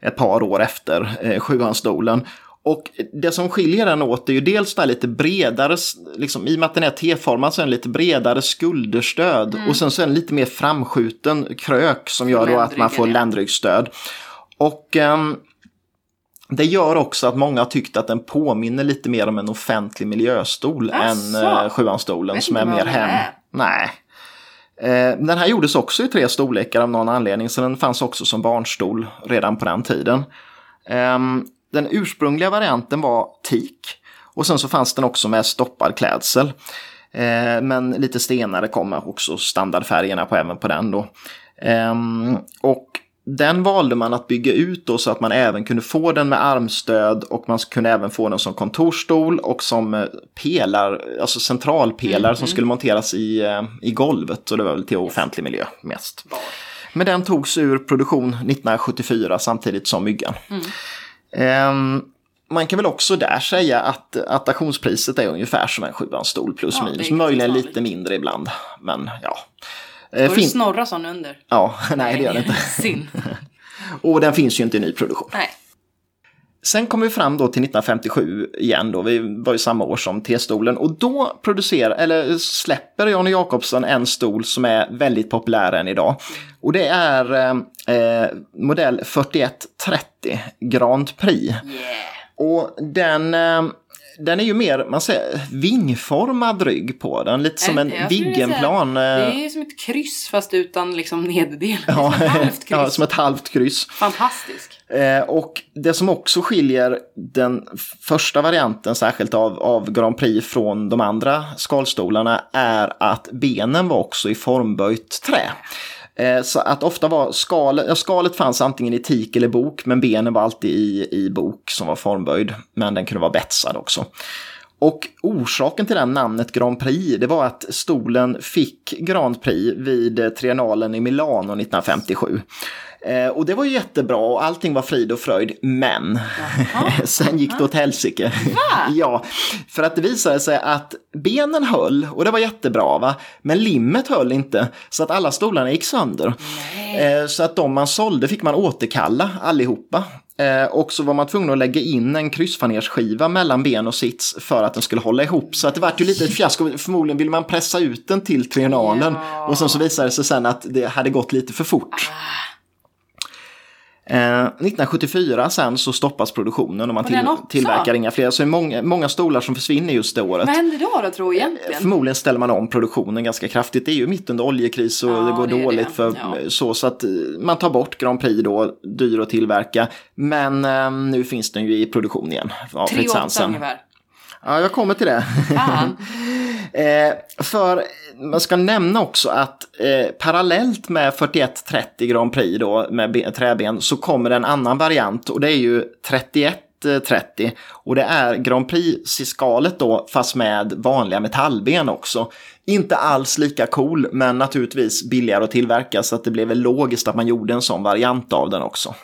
ett par år efter eh, sjuanstolen. Och det som skiljer den åt är ju dels den här lite bredare, liksom, i och med att den är T-formad så är den lite bredare skulderstöd. Och sen så är den lite mer framskjuten krök som gör då att man får ländryggstöd. Och ehm, det gör också att många har tyckt att den påminner lite mer om en offentlig miljöstol än Asså? uh, sjuanstolen som är mer hem. är. Nej. Eh, Den här gjordes också i tre storlekar av någon anledning, så den fanns också som barnstol redan på den tiden. Ehm, Den ursprungliga varianten var teak och sen så fanns den också med stoppad klädsel. Eh, Men lite stenare kommer också standardfärgerna på även på den då. Ehm, Och den valde man att bygga ut då så att man även kunde få den med armstöd och man kunde även få den som kontorstol och som eh, pelar, alltså centralpelare som skulle monteras i, eh, i golvet och det var väl till offentlig miljö mest. Men den togs ur produktion 1974 samtidigt som myggan. Ehm, man kan väl också där säga att, att auktionspriset är ungefär som en sjuanstol plus Ja, minus. Möjligen lite mindre ibland. Men ja. Eh, du fin- snorra sån under? Ja, nej det gör det inte. Synd. Och den finns ju inte i nyproduktion. Nej. Sen kommer vi fram då till 1957 igen då, vi var ju samma år som T-stolen och då producerar, eller släpper Johnny Jacobsson en stol som är väldigt populär än idag. Och det är eh, modell 4130 Grand Prix. Yeah. Och den, eh, den är ju mer, man säger, vingformad rygg på den, lite som en vilja säga, Viggenplan. Det eh, är ju som ett kryss fast utan liksom nederdel. Ja, Som ett halvt kryss. ja, som ett halvt kryss. Fantastisk. Eh, och det som också skiljer den första varianten särskilt av, av Grand Prix från de andra skalstolarna är att benen var också i formböjt trä. Eh, så att ofta var skalet, ja, skalet fanns antingen i tik eller bok, men benen var alltid i, i bok som var formböjd. Men den kunde vara betsad också. Och orsaken till det namnet Grand Prix, det var att stolen fick Grand Prix vid eh, triennalen i Milano 1957. Eh, och det var ju jättebra och allting var frid och fröjd, men sen gick det åt helsike. ja, för att det visade sig att benen höll och det var jättebra, va? men limmet höll inte så att alla stolarna gick sönder. Eh, så att de man sålde fick man återkalla allihopa. Eh, och så var man tvungen att lägga in en kryssfanersskiva mellan ben och sits för att den skulle hålla ihop. Så att det vart ju lite ett fiasko. Förmodligen ville man pressa ut den till triennalen. Ja. Och sen så visade det sig sen att det hade gått lite för fort. Eh, 1974 sen så stoppas produktionen och man Och till, tillverkar inga fler. Så det är många, många stolar som försvinner just det året. Vad händer då då tror jag egentligen? Förmodligen ställer man om produktionen ganska kraftigt. Det är ju mitt under oljekris och Ja, det går det dåligt det. för Ja. så. Så att eh, man tar bort Grand Prix då, dyr att tillverka. Men eh, nu finns den ju i produktion igen. Av Tre ungefär. Ja, jag kommer till det. Eh, för man ska nämna också att eh, parallellt med 4130 Grand Prix då med be- träben så kommer en annan variant och det är ju 3130 och det är Grand Prix-skalet då fast med vanliga metallben också. Inte alls lika cool men naturligtvis billigare att tillverka så att det blev väl logiskt att man gjorde en sån variant av den också.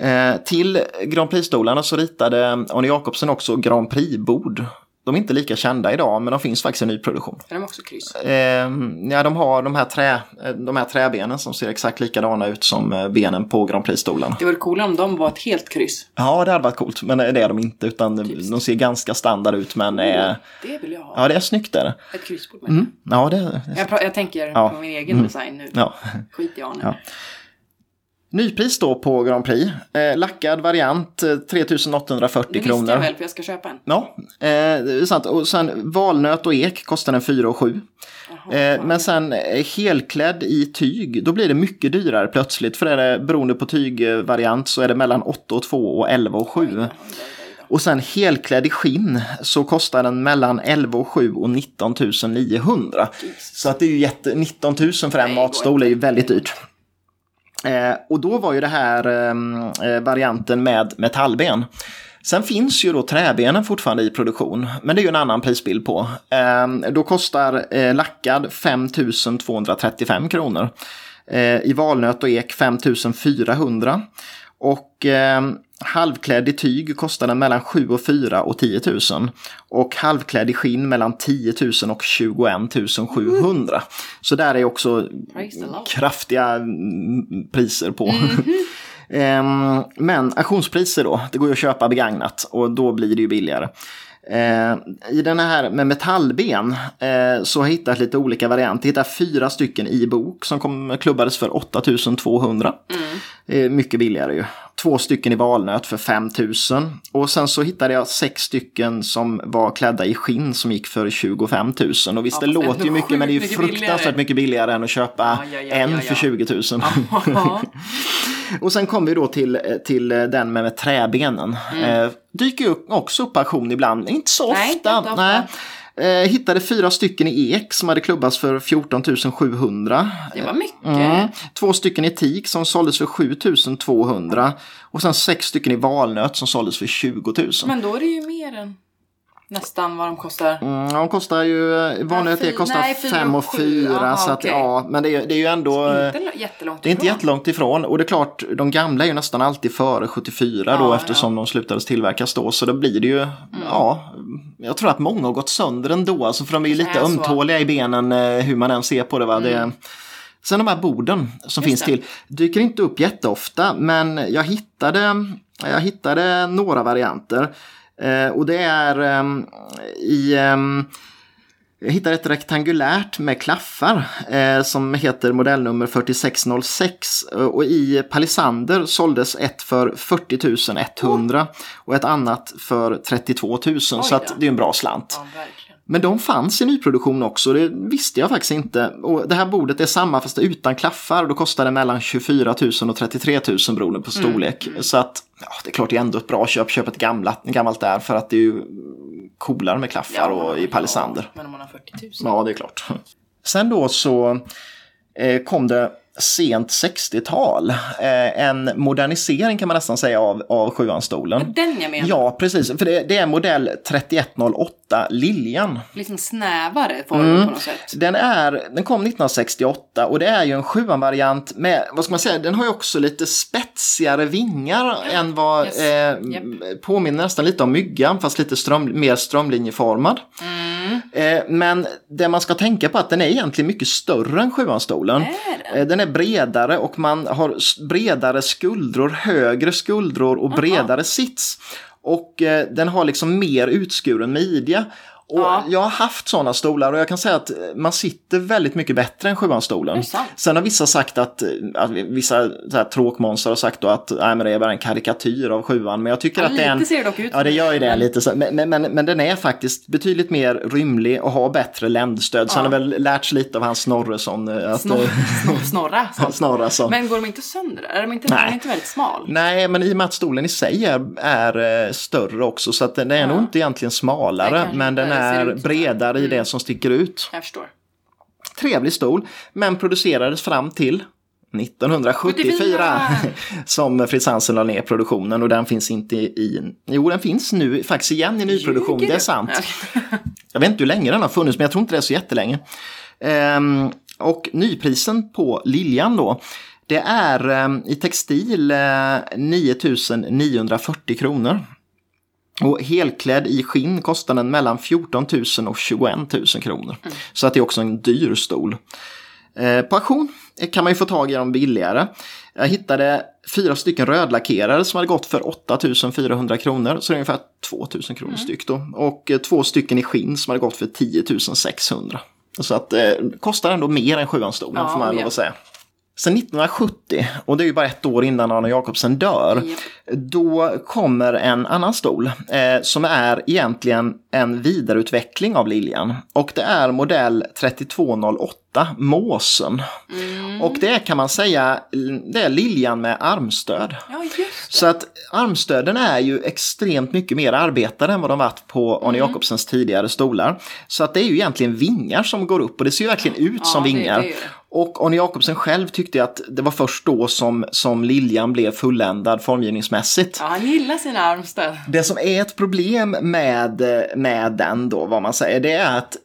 Eh, till Grand Prix-stolarna så ritade Arne Jacobsen också Grand Prix-bord. De är inte lika kända idag, men de finns faktiskt i nyproduktion. Är de också kryss? Eh, ja, de har de här, trä, eh, de här träbenen som ser exakt likadana ut som eh, benen på Grand Prix-stolarna. Det vore coolare om de var ett helt kryss. Ja, det hade varit coolt, men det är de inte, utan de ser ganska standard ut, men eh, Det vill jag ha. ja, det är snyggt där. Ett kryssbord med. Mm. Ja, det är Jag, jag tänker Ja. på min egen design nu. ja. Skit i Arne. Ja. Nypris då på Grand Prix. Eh, lackad variant, eh, 3840 det visste kronor. jag väl för jag ska köpa en. Ja, eh, det sant. Och sen valnöt och ek kostar den 4 och 7. Eh, men sen eh, helklädd i tyg, då blir det mycket dyrare plötsligt. För är det, beroende på tygvariant så är det mellan 8 och 2 och 11 och 7. Och sen helklädd i skinn så kostar den mellan 11 och 7 och 19 900. Så att det är ju jätte, 19 000 för en Nej, det matstol är ju väldigt dyrt. Eh, och då var ju det här ehm, eh, varianten med metallben. Sen finns ju då träbenen fortfarande i produktion, men det är ju en annan prisbild på. Eh, då kostar eh, lackad 5 235 kronor. Eh, I valnöt och ek 5 400. Och eh, halvklädd i tyg kostar den mellan 7 och 4 och 10 000. Och halvklädd i skinn mellan 10 000 och 21 700. Så där är också kraftiga mm, priser på. Ehm, Men auktionspriser då, det går ju att köpa begagnat och då blir det ju billigare. Eh, I den här med metallben eh, så har jag hittat lite olika varianter. Jag hittade fyra stycken i bok som kom, klubbades för 8200. Eh, mycket billigare ju. Två stycken i valnöt för 5000. Och sen så hittade jag sex stycken som var klädda i skinn som gick för 25 000. Och visst, Ja, det låter ju mycket men det är ju fruktansvärt billigare. mycket billigare än att köpa Ja, ja, en för ja. 20 000. Ja. Och sen kommer vi då till, till den med, med träbenen. Eh, dyker ju upp, också upp auktion ibland, inte så Nej, ofta. inte ofta. Nej. Eh, hittade fyra stycken i ek som hade klubbats för 14 700. Det var mycket. Mm. Två stycken i teak som såldes för 7 200. Och sen sex stycken i valnöt som såldes för 20 000. Men då är det ju mer än nästan vad de kostar. Mm, de kostar ju, eh, vanligt ek kostar nej, fyra 5 och och sju. 4. Aha, så att, okej. ja, men det är, det är ju ändå... eh, Inte lo- jättelångt Det är inte jättelångt ifrån och det är klart, de gamla är ju nästan alltid före 74 då Ja, eftersom de slutades tillverkas då. Så då blir det ju, Mm. ja, jag tror att många har gått sönder ändå. Alltså för de är ju lite är. Mm. ömtåliga i benen eh, hur man än ser på det. Va? det Sen de här borden som Just finns det. till dyker inte upp jätteofta men jag hittade Jag hittade några varianter. Eh, och det är ehm, i... jag hittade ett rektangulärt med klaffar eh, som heter modellnummer 4606 Eh, och i palisander såldes ett för 40 100 och ett annat för 32 000 så att det är en bra slant. Ja. Men de fanns i nyproduktion också, det visste jag faktiskt inte. Och det här bordet är samma fast utan klaffar. Då kostar det mellan 24 000 och 33 000 beroende på storlek. Så att ja, det är klart det är ändå ett bra köp. Köp ett gammalt, gammalt där för att det är ju coolare med klaffar och i palisander. Ja, men om man har 40 000. Ja, det är klart. Sen då så eh, kom det sent 60-tal. Eh, en modernisering kan man nästan säga av, av sjuanstolen. Den jag menar. Ja, precis. För det, det är modell 3108 Liljan. Liksom snävare form Mm. på något sätt. Den, är, den kom 1968 och det är ju en sjuan-variant med, vad ska man säga, den har ju också lite spetsigare vingar än vad, Yes. eh, Japp. påminner nästan lite om myggan fast lite ström, mer strömlinjeformad. Mm. Eh, men det man ska tänka på är att den är egentligen mycket större än sjuanstolen. Är den? Eh, Den är bredare och man har bredare skuldror, högre skuldror och bredare sits. Och eh, den har liksom mer utskuren midja. Och Ja. Jag har haft sådana stolar och jag kan säga att man sitter väldigt mycket bättre än sjuanstolen. Är. Sen har vissa sagt att, att vissa så tråkmånsar har sagt då att nej, men det är bara en karikatyr av sjuan. Men jag tycker Ja, att är lite ser det dock ut Ja, det gör ju det lite. Så, men, men, men, men den är faktiskt betydligt mer rymlig och har bättre ländstöd. Så Ja. han har väl lärt sig lite av hans Snorresson. eh, Att, Snor, eh, snor, snorra. så. Snorresson. Men går de inte sönder? Är de inte, Nej. de är inte väldigt smal? Nej, men i och med att stolen i sig är, är eh, större också så att den är Ja. nog inte egentligen smalare men den inte. Är bredare i det som sticker ut. Jag förstår. Trevlig stol, men producerades fram till 1974 som Fritz Hansen la ner produktionen och den finns inte i... Jo, den finns nu faktiskt igen i nyproduktion, Ljuger det är sant. Ja. Jag vet inte hur länge den har funnits, men jag tror inte det är så jättelänge. Ehm, och nyprisen på Liljan då, det är ehm, i textil eh, 9940 kronor. Och helklädd i skinn kostar den mellan 14 000 och 21 000 kronor. Så att det är också en dyr stol. Eh, på auktion kan man ju få tag i dem billigare. Jag hittade fyra stycken rödlackerade som hade gått för 8 400 kronor. Så det är ungefär 2 000 kronor styck då. Och eh, två stycken i skinn som hade gått för 10 600. Så att eh, kostar ändå mer än sjuanstolen Ja, får man lov att säga. Sen 1970, och det är ju bara ett år innan Arne Jacobsen dör, Japp. då kommer en annan stol eh, som är egentligen en vidareutveckling av Liljan. Och det är modell 3208, Måsen. Mm. Och det kan man säga, det är Liljan med armstöd. Ja. Så att armstöden är ju extremt mycket mer arbetade än vad de varit på Arne Mm. Jacobsens tidigare stolar. Så att det är ju egentligen vingar som går upp och det ser ju verkligen ut som Ja, det- vingar. det är det. Och Arne Jacobsen själv tyckte att det var först då som, som Liljan blev fulländad formgivningsmässigt. Ja, han gillar sina armstöd. Det som är ett problem med, med den då, vad man säger, det är att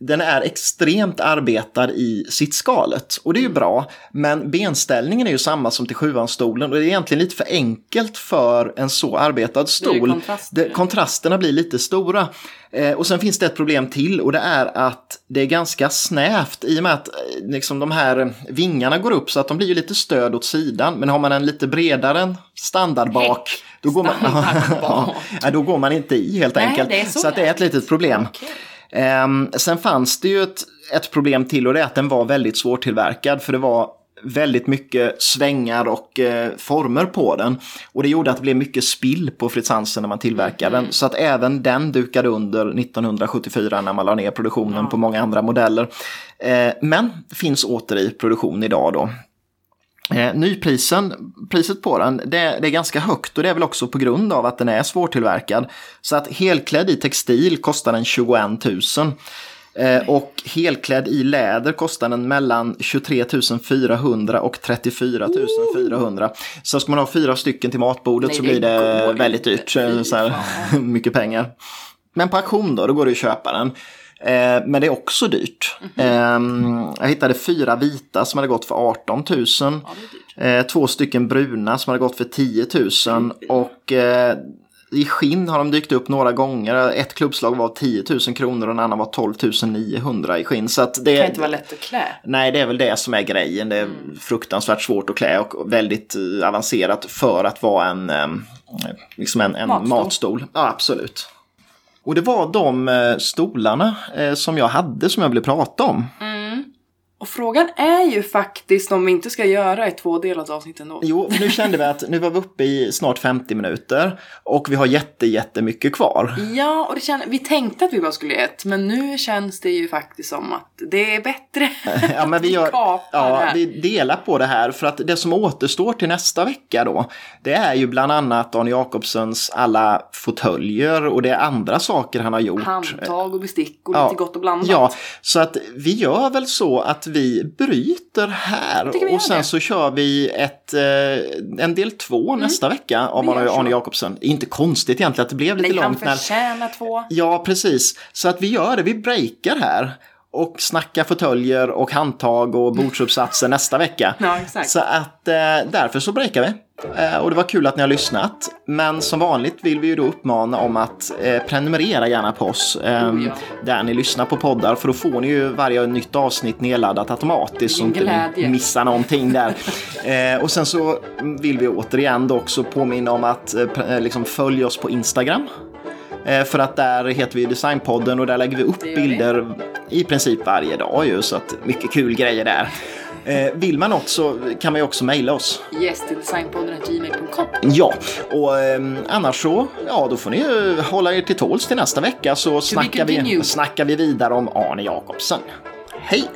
den är extremt arbetad i sittskalet. Och det är ju bra, men benställningen är ju samma som till sjuanstolen och det är egentligen lite för enkelt för en så arbetad stol. kontraster. Det, kontrasterna blir lite stora. Eh, och sen finns det ett problem till och det är att det är ganska snävt i och med att eh, liksom, de här vingarna går upp så att de blir ju lite stöd åt sidan. Men har man en lite bredare standardbak då går, man, ja, då går man inte i helt Nej, enkelt. så så att det är ett litet problem. Okej. Ehm, sen fanns det ju ett, ett problem till och det är att den var väldigt svårtillverkad för det var väldigt mycket svängar och eh, former på den. Och det gjorde att det blev mycket spill på Fritz Hansen när man tillverkade Mm. den. Så att även den dukade under 1974 när man la ner produktionen på många andra modeller. Eh, men finns åter i produktion idag då. Eh, nyprisen, priset på den, det, det är ganska högt och det är väl också på grund av att den är svårtillverkad. Så att helklädd i textil kostar den 21 000. Eh, och helklädd i läder kostar den mellan 23 400 och 34 400. Så ska man ha fyra stycken till matbordet Nej, så blir det väldigt dyrt. eh, Så här, mycket pengar. Men på auktion då, då går det att köpa den. Eh, men det är också dyrt. Eh, jag hittade fyra vita som hade gått för 18 000. Ja. Eh, två stycken bruna som hade gått för 10 000. Och eh, I skinn har de dykt upp några gånger. Ett klubbslag var 10 000 kronor och en annan var 12 900 i skinn. Så det, Det kan inte vara lätt att klä. Nej, det är väl det som är grejen. Det är fruktansvärt svårt att klä och väldigt avancerat för att vara en, eh, liksom en, en Matstol. matstol. Ja, absolut. Och det var de eh, stolarna eh, som jag hade som jag ville prata om. Mm. Och frågan är ju faktiskt om vi inte ska göra ett tvådelat avsnitt ändå. Jo, nu kände vi att nu var vi uppe i snart 50 minuter och vi har jätte, jättemycket kvar. Ja, och det känner, vi tänkte att vi bara skulle göra ett, men nu känns det ju faktiskt som att det är bättre. Ja, men vi, gör, ja, vi delar på det här för att det som återstår till nästa vecka då, det är ju bland annat Arne Jacobsens alla fåtöljer och det är andra saker han har gjort. Handtag och bestick och Ja, lite gott och blandat. Ja, så att vi gör väl så att vi bryter här och sen det. så kör vi ett, eh, en del två nästa vecka gör Arne. Arne Jacobsen. Inte konstigt egentligen att det blev lite Nej, han långt. När, förtjänar två. ja, precis. Så att vi gör det, vi breakar här och snackar fåtöljer och handtag och bordsuppsatser nästa vecka. Ja. Så att eh, därför så breakar vi. Eh, och det var kul att ni har lyssnat. Men som vanligt vill vi ju då uppmana om att eh, prenumerera gärna på oss. Eh, Oh, ja. Där ni lyssnar på poddar. För då får ni ju varje nytt avsnitt nedladdat automatiskt. Så inte ni missar någonting där. eh, och sen så vill vi återigen då också påminna om att liksom följa oss på Instagram. För att där heter vi Designpodden och där lägger vi upp bilder i princip varje dag ju. Så att mycket kul grejer där. Eh, vill man något så kan man ju också mejla oss. Yes till designpodden.gmail.com. Ja, och eh, annars så, ja då får ni ju hålla er till tåls till nästa vecka så snackar vi, snackar vi vidare om Arne Jacobsen. Hej!